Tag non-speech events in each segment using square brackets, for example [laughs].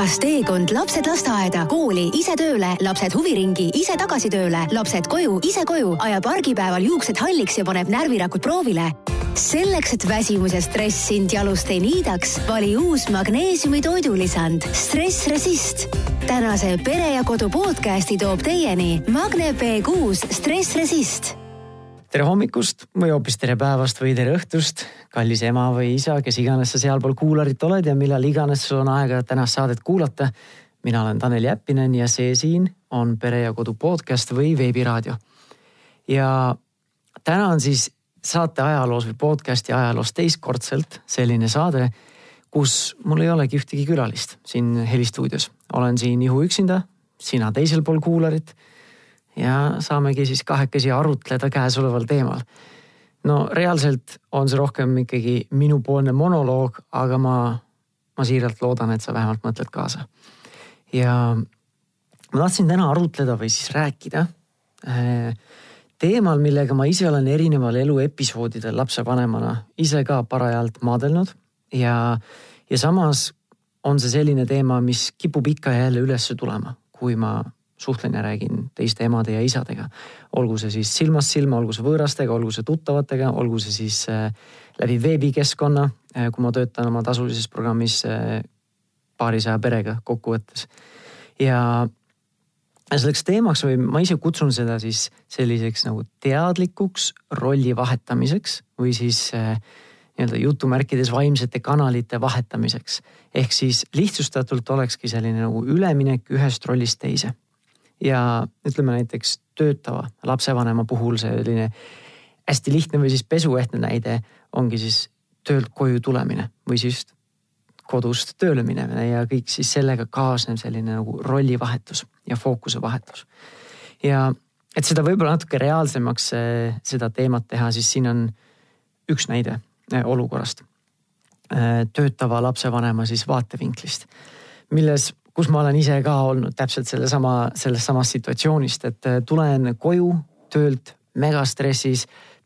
kas teekond lapsed lasteaeda, kooli, ise tööle, lapsed huviringi, ise tagasi tööle, lapsed koju, ise koju, ajab argipäeval juuksed halliks ja paneb närvirakud proovile? selleks, et väsimus ja stress sind jalust ei niidaks, vali uus magneesiumi toidulisand Stress Resist. tänase Pere ja Kodu podcasti toob teieni Magne B6 Stress Resist tere hommikust või hoopis tere päevast või tere õhtust, kallis ema või isa, kes iganes sa sealpool kuularit oled ja millal iganes sul on aega tänast saadet kuulata. mina olen Tanel Jeppinen ja see siin on Pere ja Kodu podcast või veebiraadio. ja täna on siis saate ajaloos või podcast'i ajaloos teistkordselt selline saade, kus mul ei olegi ühtegi külalist siin helistuudios. olen siin Nihu üksinda, sina teisel pool kuularit ja saamegi siis kahekesi arutleda käesoleval teemal. no reaalselt on see rohkem ikkagi minupoolne monoloog, aga ma, ma siiralt loodan, et sa vähemalt mõtled kaasa. ja ma tahtsin täna arutleda või siis rääkida äh, teemal, millega ma ise olen erineval eluepisoodidel lapsevanemana ise ka parajalt maadelnud ja, ja samas on see selline teema, mis kipub ikka ja jälle üles tulema, kui ma suhtlen ja räägin teiste emade ja isadega. olgu see siis silmast silma, olgu see võõrastega, olgu see tuttavatega, olgu see siis äh, läbi veebikeskkonna, äh, kui ma töötan oma tasulises programmis äh, paarisaja perega kokkuvõttes. ja selleks teemaks või ma ise kutsun seda siis selliseks nagu teadlikuks rolli vahetamiseks või siis nii-öelda jutumärkides vaimsete kanalite vahetamiseks. ehk siis lihtsustatult olekski selline nagu üleminek ühest rollist teise ja ütleme näiteks töötava lapsevanema puhul selline hästi lihtne või siis pesuehtne näide ongi siis töölt koju tulemine või siis kodust tööle minemine ja kõik siis sellega kaasnev selline nagu rollivahetus ja fookuse vahetus. ja et seda võib-olla natuke reaalsemaks eh, seda teemat teha, siis siin on üks näide eh, olukorrast. Eh, töötava lapsevanema siis vaatevinklist, milles kus ma olen ise ka olnud täpselt sellesama, sellest samast situatsioonist, et äh, tulen koju töölt megastressis,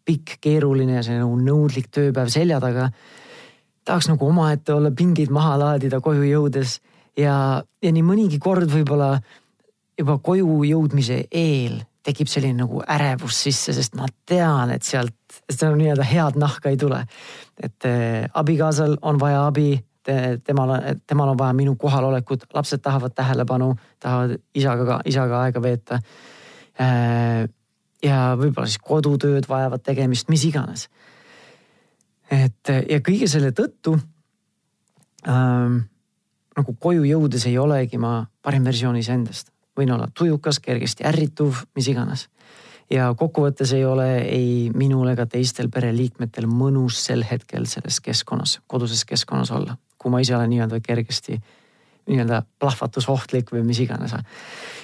pikk, keeruline see nagu nõudlik tööpäev selja taga. tahaks nagu omaette olla, pingeid maha laadida koju jõudes ja, ja nii mõnigi kord võib-olla juba koju jõudmise eel tekib selline nagu ärevus sisse, sest ma tean, et sealt, seda nii-öelda head nahka ei tule. et äh, abikaasal on vaja abi temal, temal on vaja minu kohalolekut, lapsed tahavad tähelepanu, tahavad isaga, isaga aega veeta. Äh, ja võib-olla siis kodutööd vajavad tegemist, mis iganes. et ja kõige selle tõttu ähm, nagu koju jõudes ei olegi ma parim versioon iseendast. võin olla tujukas, kergesti ärrituv, mis iganes. Ja kokkuvõttes ei ole ei minul ega teistel pereliikmetel mõnus sel hetkel selles keskkonnas, koduses keskkonnas olla kui ma ise olen nii-öelda kergesti nii-öelda plahvatusohtlik või mis iganes.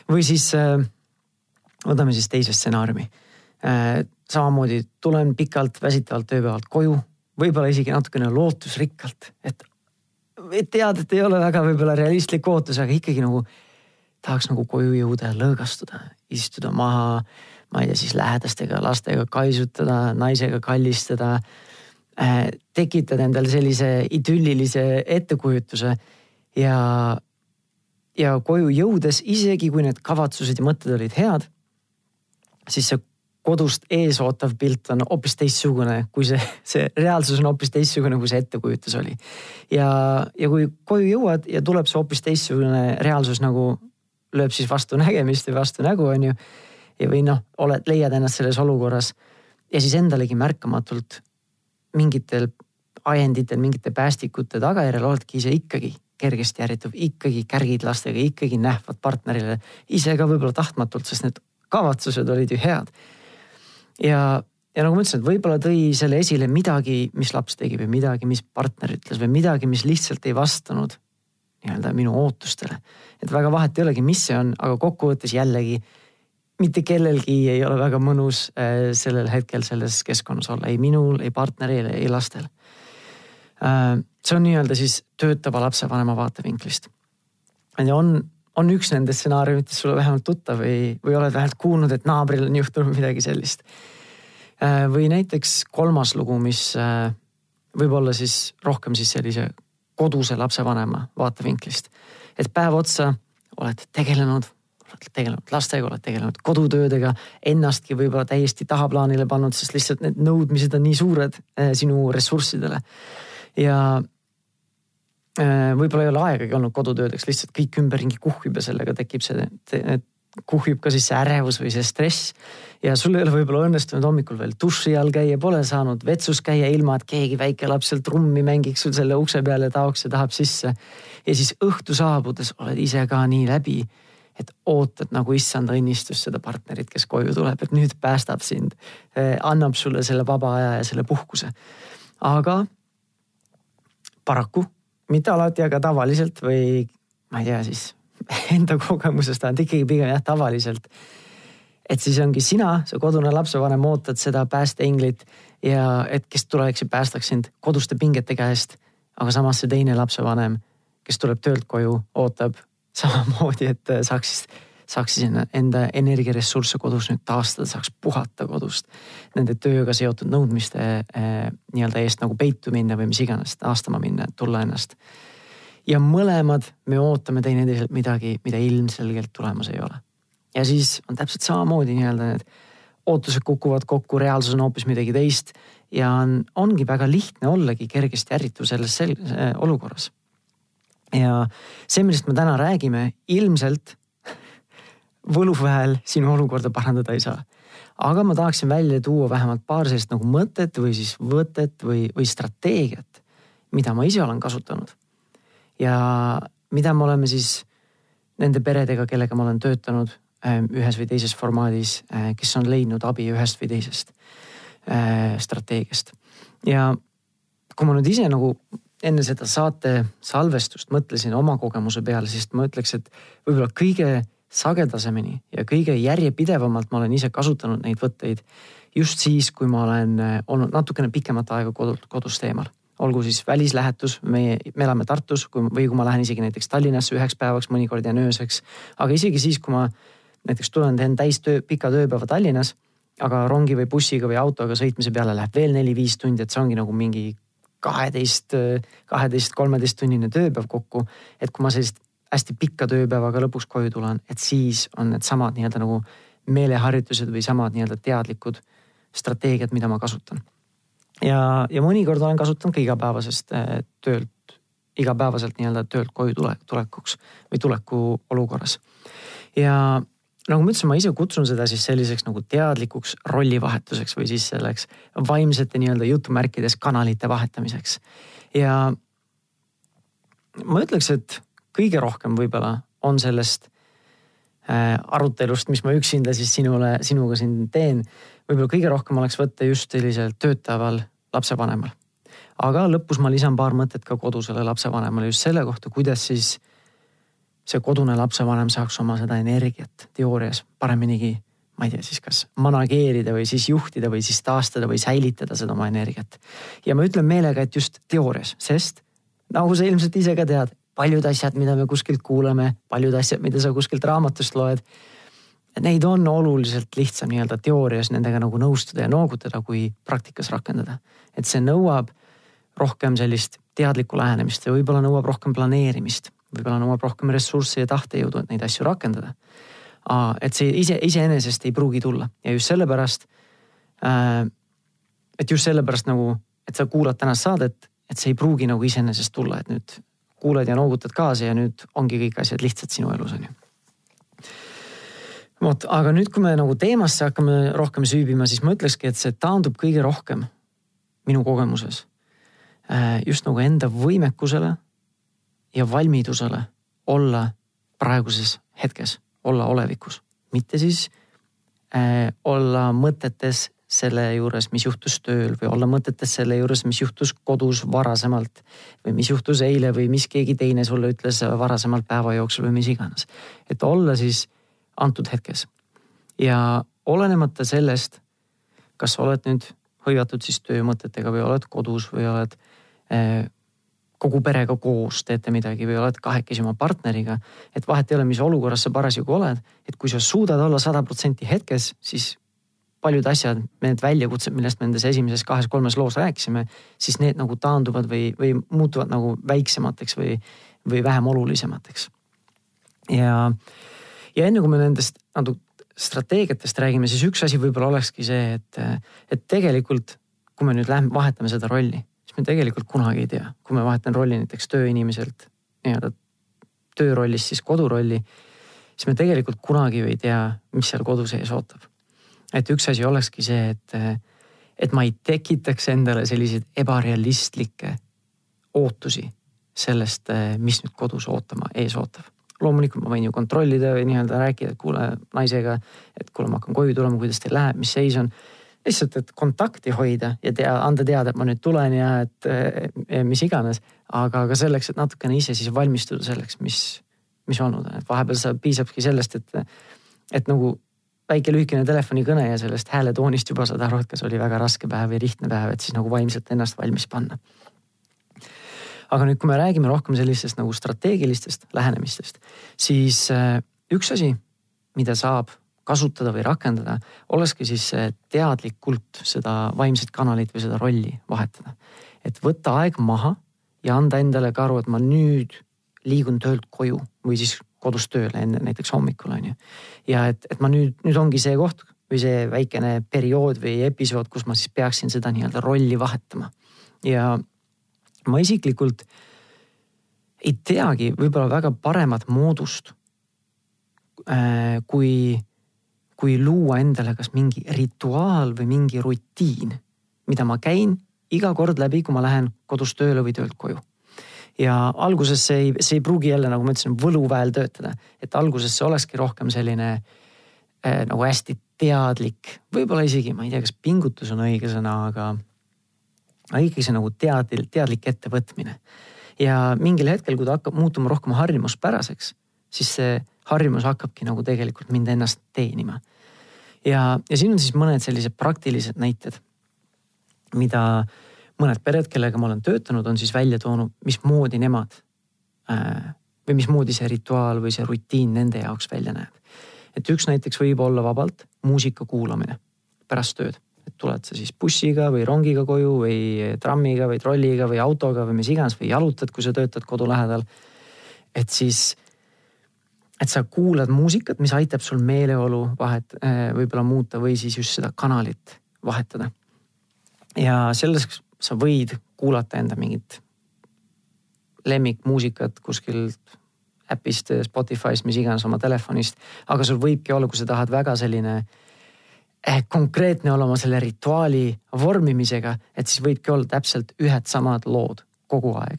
või siis äh, võtame siis teise stsenaariumi. Äh, samamoodi tulen pikalt väsitavalt tööpäevalt koju, võib-olla isegi natukene lootusrikkalt, et, tead, et ei ole väga võib-olla realistlik ootus, aga ikkagi nagu tahaks nagu koju jõuda ja lõõgastuda, istuda maha, ma ei tea, siis lähedastega, lastega kaisutada, naisega kallistada Äh, tekitad endale sellise idüllilise ettekujutuse ja, ja koju jõudes, isegi kui need kavatsused ja mõtted olid head, siis see kodust ees ootav pilt on hoopis teistsugune, kui see, see reaalsus on hoopis teistsugune, kui see ettekujutus oli. ja, ja kui koju jõuad ja tuleb see hoopis teistsugune reaalsus nagu lööb siis vastu nägemist või vastu nägu, on ju. Või noh, oled, leiad ennast selles olukorras ja siis endalegi märkamatult mingitel ajenditel, mingite päästikute tagajärjel oledki ise ikkagi kergesti ärrituv, ikkagi kärgid lastega, ikkagi nähvad partnerile, ise ka võib-olla tahtmatult, sest need kavatsused olid ju head. ja, ja nagu ma ütlesin, et võib-olla tõi selle esile midagi, mis laps tegi või midagi, mis partner ütles või midagi, mis lihtsalt ei vastanud nii-öelda minu ootustele. et väga vahet ei olegi, mis see on, aga kokkuvõttes jällegi mitte kellelgi ei ole väga mõnus äh, sellel hetkel selles keskkonnas olla, ei minul, ei partneril, ei lastel. Äh, see on nii-öelda siis töötava lapsevanema vaatevinklist. ja on, on üks nendest stsenaariumitest sulle vähemalt tuttav või, või oled vähemalt kuulnud, et naabril on juhtunud midagi sellist. Äh, või näiteks kolmas lugu, mis võib olla siis rohkem siis sellise koduse lapsevanema vaatevinklist. et päev otsa oled tegelenud, oled tegelenud lastega, oled tegelenud kodutöödega, ennastki võib-olla täiesti tahaplaanile pannud, sest lihtsalt need nõudmised on nii suured äh, sinu ressurssidele. ja äh, võib-olla ei ole aegagi olnud kodutöödeks, lihtsalt kõik ümberringi kuhjub ja sellega tekib see, kuhjub ka siis see ärevus või see stress. ja sul ei ole võib-olla õnnestunud hommikul veel duši all käia, pole saanud vetsus käia, ilma et keegi väike laps seal trummi mängiks sul selle ukse peal ja taoks ja tahab sisse. ja siis õhtu saabudes oled ise ka nii läbi, et ootad nagu issanda õnnistust seda partnerit, kes koju tuleb, et nüüd päästab sind. Eh, annab sulle selle vaba aja ja selle puhkuse. aga paraku mitte alati, aga tavaliselt või ma ei tea siis [laughs] enda kogemusest ainult ikkagi pigem jah, tavaliselt. et siis ongi sina, see kodune lapsevanem, ootad seda päästeinglit ja et kes tuleks ja päästaks sind koduste pingete käest. aga samas see teine lapsevanem, kes tuleb töölt koju, ootab samamoodi, et saaks, saaks siis enda energiaressursse kodus nüüd taastada, saaks puhata kodust. Nende tööga seotud nõudmiste eh, nii-öelda eest nagu peitu minna või mis iganes, taastama minna, tulla ennast ja mõlemad me ootame teineteiselt midagi, mida ilmselgelt tulemas ei ole. ja siis on täpselt samamoodi nii-öelda need ootused kukuvad kokku, reaalsus on hoopis midagi teist ja on, ongi väga lihtne ollagi kergesti ärrituv selles sel-, olukorras. Ja see, millest me täna räägime, ilmselt võluväel sinu olukorda parandada ei saa. aga ma tahaksin välja tuua vähemalt paar sellist nagu mõtet või siis võtet või, või strateegiat, mida ma ise olen kasutanud ja mida me oleme siis nende peredega, kellega ma olen töötanud ähm, ühes või teises formaadis, äh, kes on leidnud abi ühest või teisest äh, strateegiast. ja kui ma nüüd ise nagu enne seda saate salvestust mõtlesin oma kogemuse peale, siis ma ütleks, et võib-olla kõige sagedasemini ja kõige järjepidevamalt ma olen ise kasutanud neid võtteid just siis, kui ma olen äh, olnud natukene pikemat aega kodult, kodust eemal olgu siis välislähetus, meie, me elame Tartus, kui või kui ma lähen isegi näiteks Tallinnasse üheks päevaks, mõnikord jään ööseks. aga isegi siis, kui ma näiteks tulen, teen täistöö, pika tööpäeva Tallinnas, aga rongi või bussiga või autoga sõitmise peale läheb veel neli-viis tundi, et see ongi nagu mingi kaheteist, kaheteist, kolmeteist tunnine tööpäev kokku. et kui ma sellist hästi pikka tööpäevaga lõpuks koju tulen, et siis on needsamad nii-öelda nagu meeleharjutused või samad nii-öelda teadlikud strateegiad, mida ma kasutan ja, ja mõnikord olen kasutanud ka igapäevasest äh, töölt, igapäevaselt nii-öelda töölt koju tule, tulekuks või tuleku olukorras. ja nagu ma ütlesin, ma ise kutsun seda siis selliseks nagu teadlikuks rollivahetuseks või siis selleks vaimsete nii-öelda jutumärkides kanalite vahetamiseks. ja ma ütleks, et kõige rohkem võib-olla on sellest äh, arutelust, mis ma üksinda siis sinule, sinuga siin teen, võib-olla kõige rohkem oleks võtta just sellisel töötaval lapsevanemal. aga lõpus ma lisan paar mõtet ka kodusele lapsevanemale just selle kohta, kuidas siis see kodune lapsevanem saaks oma seda energiat teoorias pareminigi, ma ei tea siis kas manageerida või siis juhtida või siis taastada või säilitada seda oma energiat. ja ma ütlen meelega, et just teoorias, sest nagu sa ilmselt ise ka tead, paljud asjad, mida me kuskilt kuuleme, paljud asjad, mida sa kuskilt raamatust loed neid on oluliselt lihtsam nii-öelda teoorias nendega nagu nõustuda ja noogutada, kui praktikas rakendada. et see nõuab rohkem sellist teadlikku lähenemist, see võib-olla nõuab rohkem planeerimist, võib-olla nõuab rohkem ressursse ja tahtejõudu, et neid asju rakendada. et see ise, iseenesest ei pruugi tulla ja just sellepärast äh,, et just sellepärast nagu, et sa kuulad tänast saadet, et see ei pruugi nagu iseenesest tulla, et nüüd kuulad ja noogutad kaasa ja nüüd ongi kõik asjad lihtsad sinu elus on ju vot, aga nüüd, kui me nagu teemasse hakkame rohkem süübima, siis ma ütlekski, et see taandub kõige rohkem minu kogemuses äh, just nagu enda võimekusele ja valmidusele olla praeguses hetkes, olla olevikus, mitte siis äh, olla mõtetes selle juures, mis juhtus tööl või olla mõtetes selle juures, mis juhtus kodus varasemalt või mis juhtus eile või mis keegi teine sulle ütles varasemalt päeva jooksul või mis iganes. et olla siis antud hetkes. ja olenemata sellest, kas sa oled nüüd hõivatud siis töömõtetega või oled kodus või oled eh, kogu perega koos teete midagi või oled kahekesi oma partneriga. et vahet ei ole, mis olukorras sa parasjagu oled, et kui sa suudad olla sada protsenti hetkes, siis paljud asjad, need väljakutsed, millest me nendes esimeses kahes-kolmes loos rääkisime, siis need nagu taanduvad või, või muutuvad nagu väiksemateks või, või vähem olulisemateks ja, ja enne kui me nendest natuke strateegiatest räägime, siis üks asi võib-olla olekski see, et, et tegelikult kui me nüüd lähme, vahetame seda rolli, siis me tegelikult kunagi ei tea, kui me vahetan rolli näiteks tööinimeselt nii-öelda töörollist siis kodurolli, siis me tegelikult kunagi ju ei tea, mis seal kodu sees ootab. et üks asi olekski see, et, et ma ei tekitaks endale selliseid ebarealistlikke ootusi sellest, mis nüüd kodus ootama, ees ootab loomulikult ma võin ju kontrollida või nii-öelda rääkida, et kuule naisega, et kuule, ma hakkan koju tulema, kuidas teil läheb, mis seis on. Lihtsalt, et kontakti hoida ja tea, anda teada, et ma nüüd tulen ja et eh, mis iganes. aga ka selleks, et natukene ise siis valmistuda selleks, mis, mis olnud on, et vahepeal sa piisabki sellest, et, et nagu väike lühikene telefonikõne ja sellest hääletoonist juba saad aru, et kas oli väga raske päev või lihtne päev, et siis nagu vaimselt ennast valmis panna aga nüüd, kui me räägime rohkem sellistest nagu strateegilistest lähenemistest, siis äh, üks asi, mida saab kasutada või rakendada, olekski siis teadlikult seda vaimset kanalit või seda rolli vahetada. et võtta aeg maha ja anda endale ka aru, et ma nüüd liigun töölt koju või siis kodust tööle enne näiteks hommikul on ju. ja et, et ma nüüd, nüüd ongi see koht või see väikene periood või episood, kus ma siis peaksin seda nii-öelda rolli vahetama. ja ma isiklikult ei teagi võib-olla väga paremat moodust äh, kui, kui luua endale kas mingi rituaal või mingi rutiin, mida ma käin iga kord läbi, kui ma lähen kodust tööle või töölt koju. ja alguses see ei, see ei pruugi jälle, nagu ma ütlesin, võluväel töötada, et alguses see olekski rohkem selline äh, nagu hästi teadlik, võib-olla isegi, ma ei tea, kas pingutus on õige sõna, aga aga ikkagi see nagu teadlik, teadlik ettevõtmine. ja mingil hetkel, kui ta hakkab muutuma rohkem harjumuspäraseks, siis see harjumus hakkabki nagu tegelikult mind ennast teenima. Ja, ja siin on siis mõned sellised praktilised näited, mida mõned pered, kellega ma olen töötanud, on siis välja toonud, mismoodi nemad äh, või mismoodi see rituaal või see rutiin nende jaoks välja näeb. et üks näiteks võib olla vabalt muusika kuulamine pärast tööd et tuled sa siis bussiga või rongiga koju või trammiga või trolliga või autoga või mis iganes või jalutad, kui sa töötad kodu lähedal. et siis, et sa kuulad muusikat, mis aitab sul meeleolu vahet äh, võib-olla muuta või siis just seda kanalit vahetada. ja selleks sa võid kuulata enda mingit lemmikmuusikat kuskilt äpist, Spotify'st, mis iganes oma telefonist, aga sul võibki olla, kui sa tahad väga selline Eh, konkreetne olema selle rituaali vormimisega, et siis võidki olla täpselt ühed samad lood kogu aeg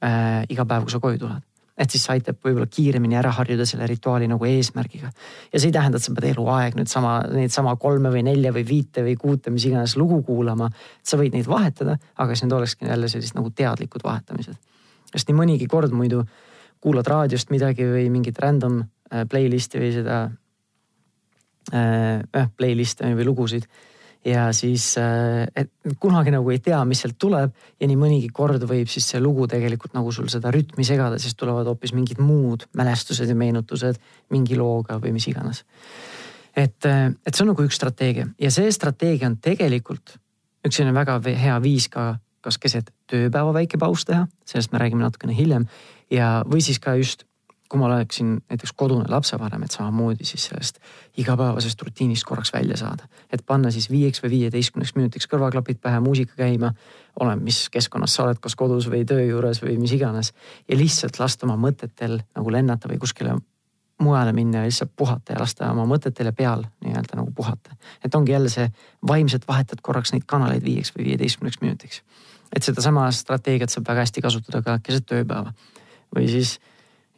äh,. iga päev, kui sa koju tuled, et siis see aitab võib-olla kiiremini ära harjuda selle rituaali nagu eesmärgiga. ja see ei tähenda, et sa pead eluaeg nüüd sama, neid sama kolme või nelja või viite või kuute, mis iganes lugu kuulama. sa võid neid vahetada, aga siis need olekski jälle sellised nagu teadlikud vahetamised. sest nii mõnigi kord muidu kuulad raadiost midagi või mingit random äh, playlist'i või seda äh, playlist'e või lugusid. Ja siis äh, et kunagi nagu ei tea, mis sealt tuleb ja nii mõnigi kord võib siis see lugu tegelikult nagu sul seda rütmi segada, siis tulevad hoopis mingid muud mälestused ja meenutused mingi looga või mis iganes. et, äh, et see on nagu üks strateegia ja see strateegia on tegelikult üks selline väga hea viis ka kas keset tööpäeva väike paus teha, sellest me räägime natukene hiljem ja, või siis ka just kui ma oleksin näiteks kodune lapsevanem, et samamoodi siis sellest igapäevasest rutiinist korraks välja saada. et panna siis viieks või viieteistkümneks minutiks kõrvaklapid pähe, muusika käima, oleneb, mis keskkonnas sa oled, kas kodus või töö juures või mis iganes. ja lihtsalt lasta oma mõtetel nagu lennata või kuskile mujale minna ja lihtsalt puhata ja lasta oma mõtetele peal nii-öelda nagu puhata. et ongi jälle see vaimselt vahetad korraks neid kanaleid viieks või viieteistkümneks minutiks. et sedasama strateegiat saab väga hästi kasutada ka keset tööpäeva või siis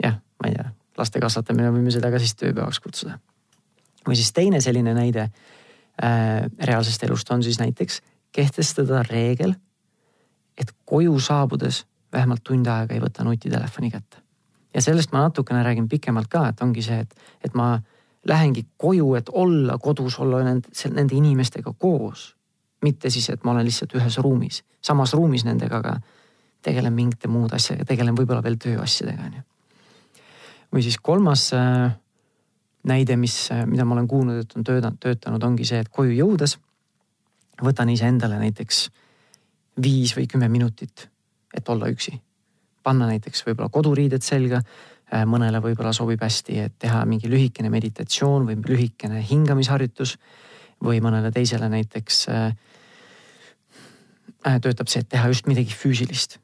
jah, ma ei tea, laste kasvatamine võime seda ka siis tööpäevaks kutsuda. või siis teine selline näide äh, reaalsest elust on siis näiteks kehtestada reegel, et koju saabudes vähemalt tund aega ei võta nutitelefoni kätte. ja sellest ma natukene räägin pikemalt ka, et ongi see, et, et ma lähengi koju, et olla kodus, olla nende, nende inimestega koos. mitte siis, et ma olen lihtsalt ühes ruumis, samas ruumis nendega, aga tegelen mingite muude asjadega, tegelen võib-olla veel tööasjadega, on ju või siis kolmas äh, näide, mis, äh, mida ma olen kuulnud, et on töötanud, töötanud, ongi see, et koju jõudes võtan iseendale näiteks viis või kümme minutit, et olla üksi. panna näiteks võib-olla koduriided selga, mõnele võib-olla sobib hästi, et teha mingi lühikene meditatsioon või lühikene hingamisharjutus või mõnele teisele näiteks äh, töötab see, et teha just midagi füüsilist.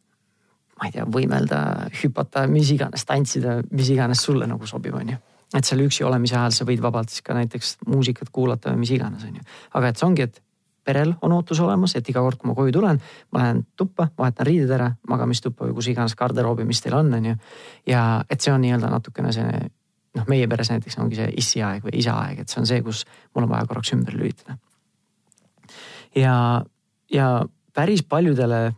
Ma ei tea, võimelda, hüpata, mis iganes, tantsida, mis iganes sulle nagu sobib, on ju. et seal üksi olemise ajal sa võid vabalt siis ka näiteks muusikat kuulata või mis iganes, on ju. aga et see ongi, et perel on ootus olemas, et iga kord, kui ma koju tulen, ma lähen tuppa, vahetan riided ära, magamistuppa või kus iganes garderoobi, mis teil on, on ju. ja et see on nii-öelda natukene see noh, meie peres näiteks ongi see issiaeg või isaaeg, et see on see, kus mul on vaja korraks ümber lülitada. ja, ja päris paljudele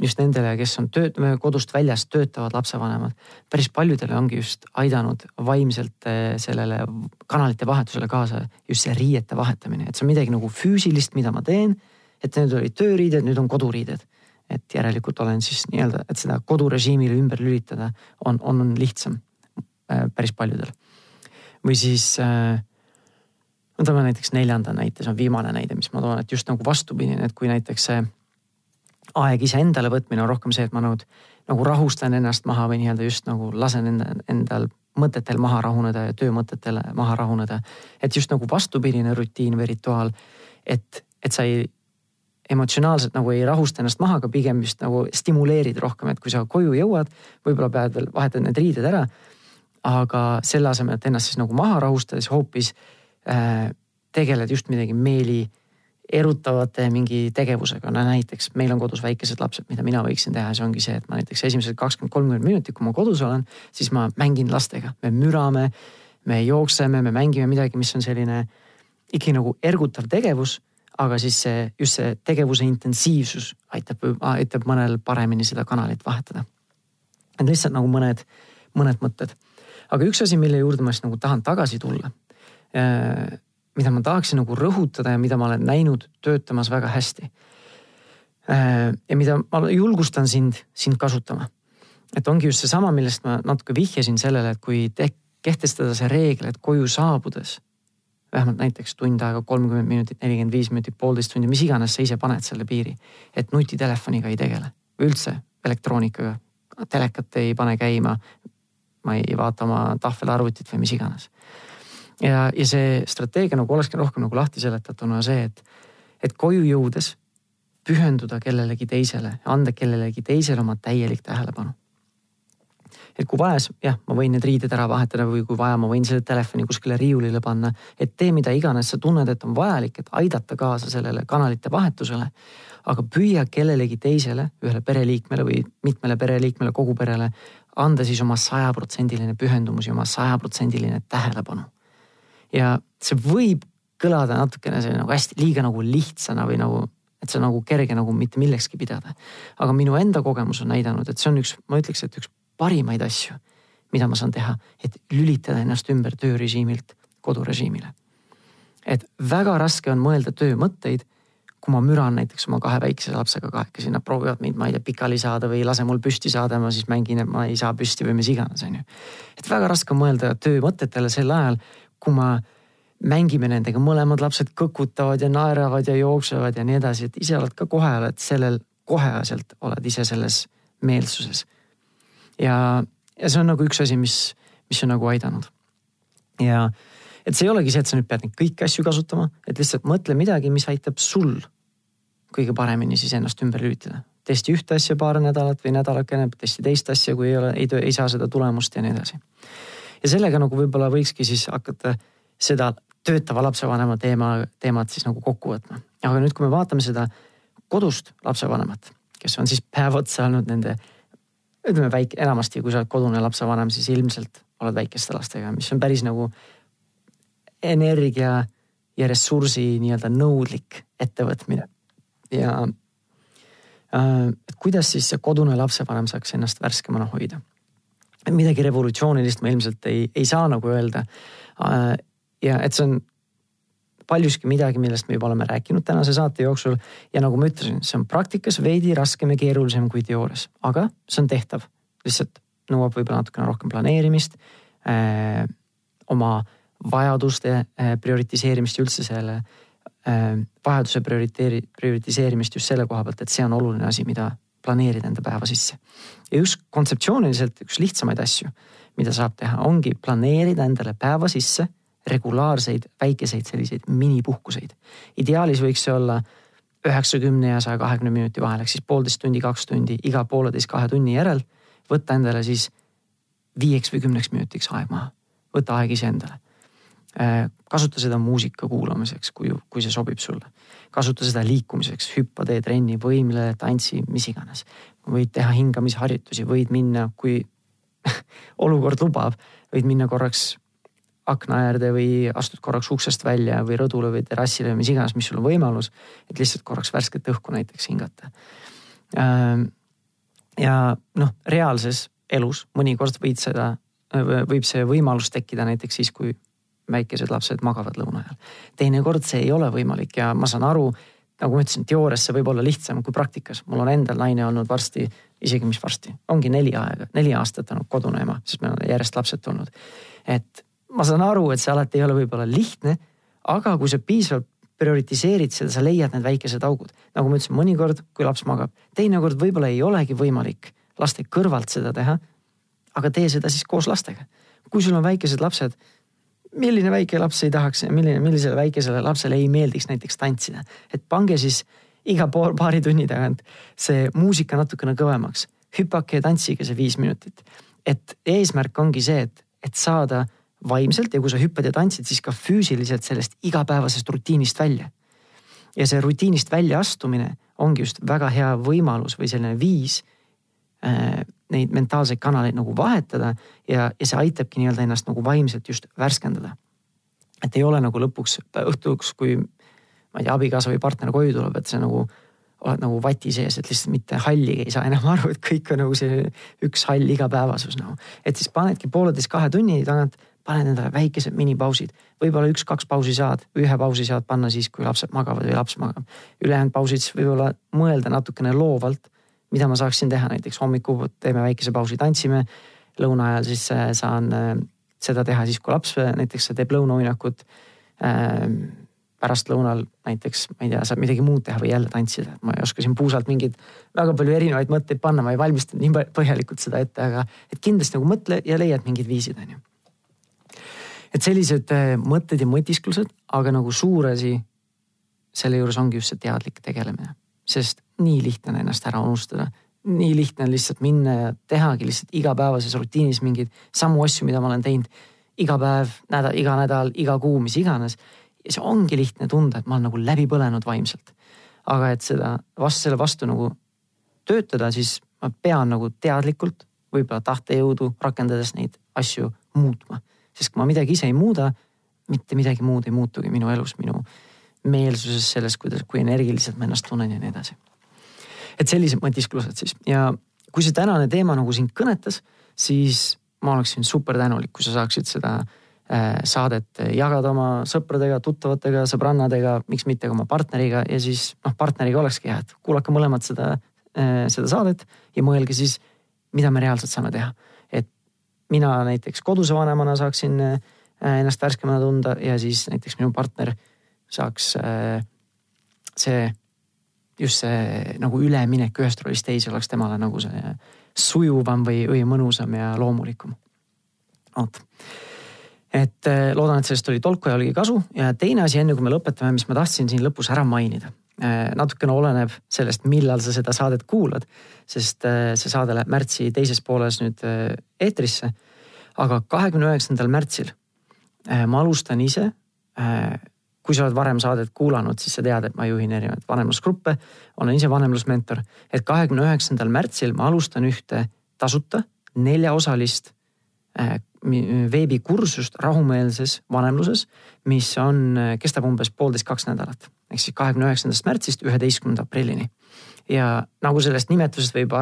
just nendele, kes on tööt-, kodust väljas töötavad lapsevanemad, päris paljudele ongi just aidanud vaimselt eh, sellele kanalite vahetusele kaasa just see riiete vahetamine, et see on midagi nagu füüsilist, mida ma teen. et need olid tööriided, nüüd on koduriided. et järelikult olen siis nii-öelda, et seda kodurežiimile ümber lülitada on, on lihtsam äh, päris paljudel. või siis äh, võtame näiteks neljanda näite, see on viimane näide, mis ma toon, et just nagu vastupidine, et kui näiteks see aeg iseendale võtmine on rohkem see, et ma nagu, nagu rahustan ennast maha või nii-öelda just nagu lasen enda, endal mõtetel maha rahuneda ja töömõtetele maha rahuneda. et just nagu vastupidine rutiin või rituaal, et, et sa ei emotsionaalselt nagu ei rahusta ennast maha, aga pigem just nagu stimuleerid rohkem, et kui sa koju jõuad, võib-olla pead veel, vahetad need riided ära. aga selle asemel, et ennast siis nagu maha rahustada, siis hoopis äh, tegeled just midagi meeli erutavate mingi tegevusega, no näiteks meil on kodus väikesed lapsed, mida mina võiksin teha, see ongi see, et ma näiteks esimesed kakskümmend, kolmkümmend minutit, kui ma kodus olen, siis ma mängin lastega, me mürame, me jookseme, me mängime midagi, mis on selline ikkagi nagu ergutav tegevus, aga siis see, just see tegevuse intensiivsus aitab, aitab mõnel paremini seda kanalit vahetada. et lihtsalt nagu mõned, mõned mõtted. aga üks asi, mille juurde ma siis nagu tahan tagasi tulla äh, mida ma tahaksin nagu rõhutada ja mida ma olen näinud töötamas väga hästi. Äh, ja mida ma julgustan sind, sind kasutama. et ongi just seesama, millest ma natuke vihjasin sellele, et kui te, kehtestada see reegel, et koju saabudes vähemalt näiteks tund aega, kolmkümmend minutit, nelikümmend viis minutit, poolteist tundi, mis iganes sa ise paned selle piiri. et nutitelefoniga ei tegele, üldse elektroonikaga, telekat ei pane käima. ma ei vaata oma tahvelarvutit või mis iganes ja, ja see strateegia nagu olekski rohkem nagu lahti seletatuna see, et, et koju jõudes pühenduda kellelegi teisele, anda kellelegi teisele oma täielik tähelepanu. et kui vaja, jah, ma võin need riided ära vahetada või kui vaja, ma võin selle telefoni kuskile riiulile panna, et tee mida iganes sa tunned, et on vajalik, et aidata kaasa sellele kanalite vahetusele. aga püüa kellelegi teisele, ühele pereliikmele või mitmele pereliikmele, kogu perele, anda siis oma sajaprotsendiline pühendumus ja oma sajaprotsendiline tähelepanu ja see võib kõlada natukene see nagu hästi liiga nagu lihtsana või nagu, et see nagu kerge nagu mitte millekski pidada. aga minu enda kogemus on näidanud, et see on üks, ma ütleks, et üks parimaid asju, mida ma saan teha, et lülitada ennast ümber töörežiimilt kodurežiimile. et väga raske on mõelda töömõtteid, kui ma müran näiteks oma kahe väikese lapsega kahekesi, nad proovivad mind, ma ei tea, pikali saada või lase mul püsti saada, ma siis mängin, et ma ei saa püsti või mis iganes, on ju. et väga raske on mõelda töömõtetele sel ajal, kui ma mängime nendega, mõlemad lapsed kõkutavad ja naeravad ja jooksevad ja nii edasi, et ise oled ka kohe oled sellel, koheaselt oled ise selles meelsuses. ja, ja see on nagu üks asi, mis, mis on nagu aidanud. ja et see ei olegi see, et sa nüüd pead neid kõiki asju kasutama, et lihtsalt mõtle midagi, mis aitab sul kõige paremini siis ennast ümber lülitada. testi ühte asja paar nädalat või nädalakene, testi teist asja, kui ei ole, ei, ei saa seda tulemust ja nii edasi ja sellega nagu võib-olla võikski siis hakata seda töötava lapsevanema teema, teemat siis nagu kokku võtma. aga nüüd, kui me vaatame seda kodust lapsevanemat, kes on siis päev otsa olnud nende, ütleme väike, enamasti kui sa oled kodune lapsevanem, siis ilmselt oled väikeste lastega, mis on päris nagu energia ja ressursi nii-öelda nõudlik ettevõtmine. ja äh, kuidas siis see kodune lapsevanem saaks ennast värskemana hoida midagi revolutsioonilist ma ilmselt ei, ei saa nagu öelda. Ja et see on paljuski midagi, millest me juba oleme rääkinud tänase saate jooksul ja nagu ma ütlesin, see on praktikas veidi raskem ja keerulisem kui teoorias, aga see on tehtav. lihtsalt nõuab võib-olla natukene rohkem planeerimist äh,, oma vajaduste äh, prioritiseerimist ja üldse selle äh, vajaduse prioriteeri-, prioritiseerimist just selle koha pealt, et see on oluline asi, mida planeerida enda päeva sisse. ja just kontseptsiooniliselt üks lihtsamaid asju, mida saab teha, ongi planeerida endale päeva sisse regulaarseid väikeseid selliseid minipuhkuseid. ideaalis võiks see olla üheksakümne ja saja kahekümne minuti vahel, ehk siis poolteist tundi, kaks tundi iga pooleteist, kahe tunni järel. võtta endale siis viieks või kümneks minutiks aeg maha, võta aeg iseendale. Äh, kasuta seda muusika kuulamiseks, kui, kui see sobib sulle. kasuta seda liikumiseks, hüppa, tee trenni, võimle, tantsi, mis iganes. võid teha hingamisharjutusi, võid minna, kui [laughs] olukord lubab, võid minna korraks akna äärde või astud korraks uksest välja või rõdule või terrassile või mis iganes, mis sul on võimalus. et lihtsalt korraks värsket õhku näiteks hingata. Ähm, ja noh, reaalses elus mõnikord võid seda, võib see võimalus tekkida näiteks siis, kui väikesed lapsed magavad lõuna ajal. teinekord see ei ole võimalik ja ma saan aru, nagu ma ütlesin, teoorias see võib olla lihtsam kui praktikas. mul on endal naine olnud varsti, isegi mis varsti, ongi neli aega, neli aastat olnud kodune ema, sest meil on järjest lapsed tulnud. et ma saan aru, et see alati ei ole võib-olla lihtne, aga kui sa piisavalt prioritiseerid seda, sa leiad need väikesed augud. nagu ma ütlesin, mõnikord, kui laps magab, teinekord võib-olla ei olegi võimalik laste kõrvalt seda teha. aga tee seda siis koos lastega. kui sul on väikesed lapsed, milline väike laps ei tahaks, milline, millisele väikesele lapsele ei meeldiks näiteks tantsida, et pange siis iga pool, paari tunni tagant see muusika natukene kõvemaks, hüpake ja tantsige see viis minutit. et eesmärk ongi see, et, et saada vaimselt ja kui sa hüppad ja tantsid, siis ka füüsiliselt sellest igapäevasest rutiinist välja. ja see rutiinist väljaastumine ongi just väga hea võimalus või selline viis äh, neid mentaalseid kanaleid nagu vahetada ja, ja see aitabki nii-öelda ennast nagu vaimselt just värskendada. et ei ole nagu lõpuks õhtuks, kui ma ei tea, abikaasa või partner koju tuleb, et see nagu oled nagu vati sees, et lihtsalt mitte halligi ei saa enam [laughs] aru, et kõik on nagu see üks hall igapäevasus nagu. et siis panedki pooleteist kahe tunni tagant paned endale väikesed minipausid, võib-olla üks-kaks pausi saad, ühe pausi saad panna siis, kui lapsed magavad või laps magab. ülejäänud pausid siis võib-olla mõelda natukene loovalt, mida ma saaksin teha, näiteks hommikul teeme väikese pausi, tantsime. lõuna ajal siis äh, saan äh, seda teha siis, kui laps äh, näiteks teeb lõunauinakut. pärastlõunal näiteks, ma ei tea, saab midagi muud teha või jälle tantsida, ma ei oska siin puusalt mingeid väga palju erinevaid mõtteid panna, ma ei valmistanud nii põhjalikult seda ette, aga et kindlasti nagu mõtle ja leiad mingid viisid, on ju et sellised mõtted ja mõtisklused, aga nagu suur asi selle juures ongi just see teadlik tegelemine, sest nii lihtne on ennast ära unustada. nii lihtne on lihtsalt minna ja tehagi lihtsalt igapäevases rutiinis mingeid samu asju, mida ma olen teinud iga päev, nädal, iga nädal, iga kuu, mis iganes. ja see ongi lihtne tunda, et ma olen nagu läbi põlenud vaimselt. aga et seda vastu, selle vastu nagu töötada, siis ma pean nagu teadlikult, võib-olla tahtejõudu rakendades neid asju muutma sest kui ma midagi ise ei muuda, mitte midagi muud ei muutugi minu elus, minu meelsuses, selles, kuidas, kui energiliselt ma ennast tunnen ja nii edasi. Et sellised mõtisklused siis. Ja kui see tänane teema nagu sind kõnetas, siis ma oleksin super tänulik, kui sa saaksid seda äh, saadet jagada oma sõpradega, tuttavatega, sõbrannadega, miks mitte ka oma partneriga. Ja siis noh, partneriga olekski hea, et kuulake mõlemad seda, äh, seda saadet ja mõelge siis, mida me reaalselt saame teha. Mina näiteks koduse vanemana saaksin äh, ennast värskemana tunda ja siis näiteks minu partner saaks see, just see nagu üleminek ühest rollist teise oleks temale nagu see sujuvam või, või mõnusam ja loomulikum. vot, et äh, loodan, et sellest oli tolku ja oligi kasu ja teine asi, enne kui me lõpetame, mis ma tahtsin siin lõpus ära mainida natukene oleneb sellest, millal sa seda saadet kuulad, sest see saade läheb märtsi teises pooles nüüd eetrisse aga kahekümne üheksandal märtsil ma alustan ise. Äh, kui sa oled varem saadet kuulanud, siis sa tead, et ma juhin erinevaid vanemlusgruppe, olen ise vanemlusmentor. et kahekümne üheksandal märtsil ma alustan ühte tasuta neljaosalist äh, veebikursust rahumeelses vanemluses, mis on, kestab umbes poolteist, kaks nädalat. ehk siis kahekümne üheksandast märtsist üheteistkümnenda aprillini. ja nagu sellest nimetusest võib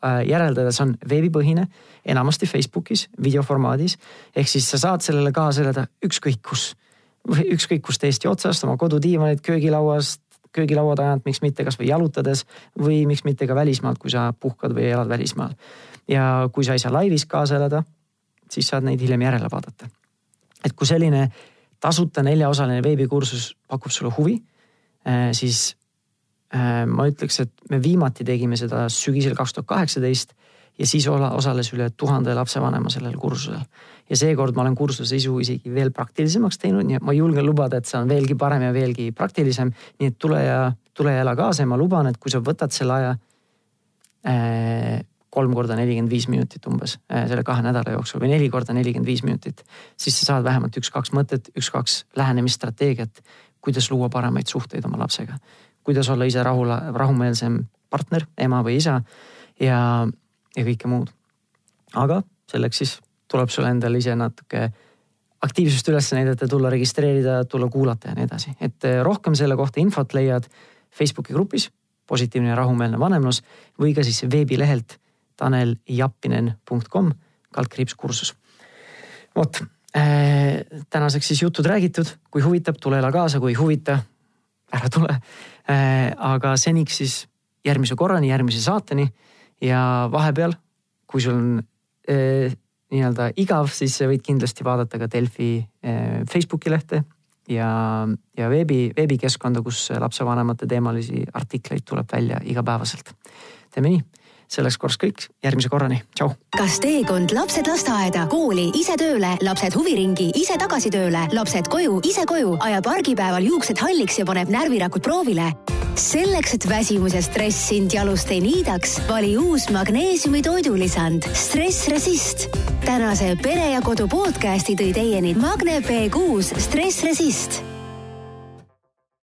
Äh, järeldada, see on veebipõhine, enamasti Facebookis videoformaadis. ehk siis sa saad sellele kaasa elada ükskõik kus, ükskõik kust Eesti otsast, oma kodudiivanilt, köögilauast, köögilaua tagant, miks mitte kasvõi jalutades või miks mitte ka välismaalt, kui sa puhkad või elad välismaal. ja kui sa ei saa laivis kaasa elada, siis saad neid hiljem järele vaadata. et kui selline tasuta neljaosaline veebikursus pakub sulle huvi, äh, siis ma ütleks, et me viimati tegime seda sügisel kaks tuhat kaheksateist ja siis osales üle tuhande lapsevanema sellel kursusel. ja seekord ma olen kursuse sisu isegi veel praktilisemaks teinud, nii et ma julgen lubada, et see on veelgi parem ja veelgi praktilisem. nii et tule ja, tule ja ela kaasa ja ma luban, et kui sa võtad selle aja äh, kolm korda nelikümmend viis minutit umbes äh, selle kahe nädala jooksul või neli korda nelikümmend viis minutit. siis sa saad vähemalt üks-kaks mõtet, üks-kaks lähenemisstrateegiat, kuidas luua paremaid suhteid oma lapsega. Kuidas olla ise rahul, rahumeelsem partner, ema või isa ja, ja kõike muud. aga selleks siis tuleb sul endal ise natuke aktiivsust üles näidata, tulla registreerida, tulla kuulata ja nii edasi, et äh, rohkem selle kohta infot leiad Facebooki grupis positiivne ja rahumeelne vanemlus või ka siis veebilehelt taneljappinen.com, kaldkriips kursus. vot äh,, tänaseks siis jutud räägitud, kui huvitab, tule ela kaasa, kui ei huvita, ära tule äh,. aga seniks siis järgmise korrani, järgmise saateni ja vahepeal, kui sul on äh, nii-öelda igav, siis võid kindlasti vaadata ka Delfi äh, Facebooki lehte ja, ja veebi, veebikeskkonda, kus lapsevanemate teemalisi artikleid tuleb välja igapäevaselt. teeme nii selleks korraks kõik, järgmise korrani, tšau. kas teekond lapsed lasteaeda, kooli, ise tööle, lapsed huviringi, ise tagasi tööle, lapsed koju, ise koju, ajab argipäeval juuksed halliks ja paneb närvirakud proovile? selleks, et väsimus ja stress sind jalust ei niidaks, vali uus magneesiumi toidulisand Stress Resist. tänase Pere ja Kodu podcasti tõi teieni Magne B6 Stress Resist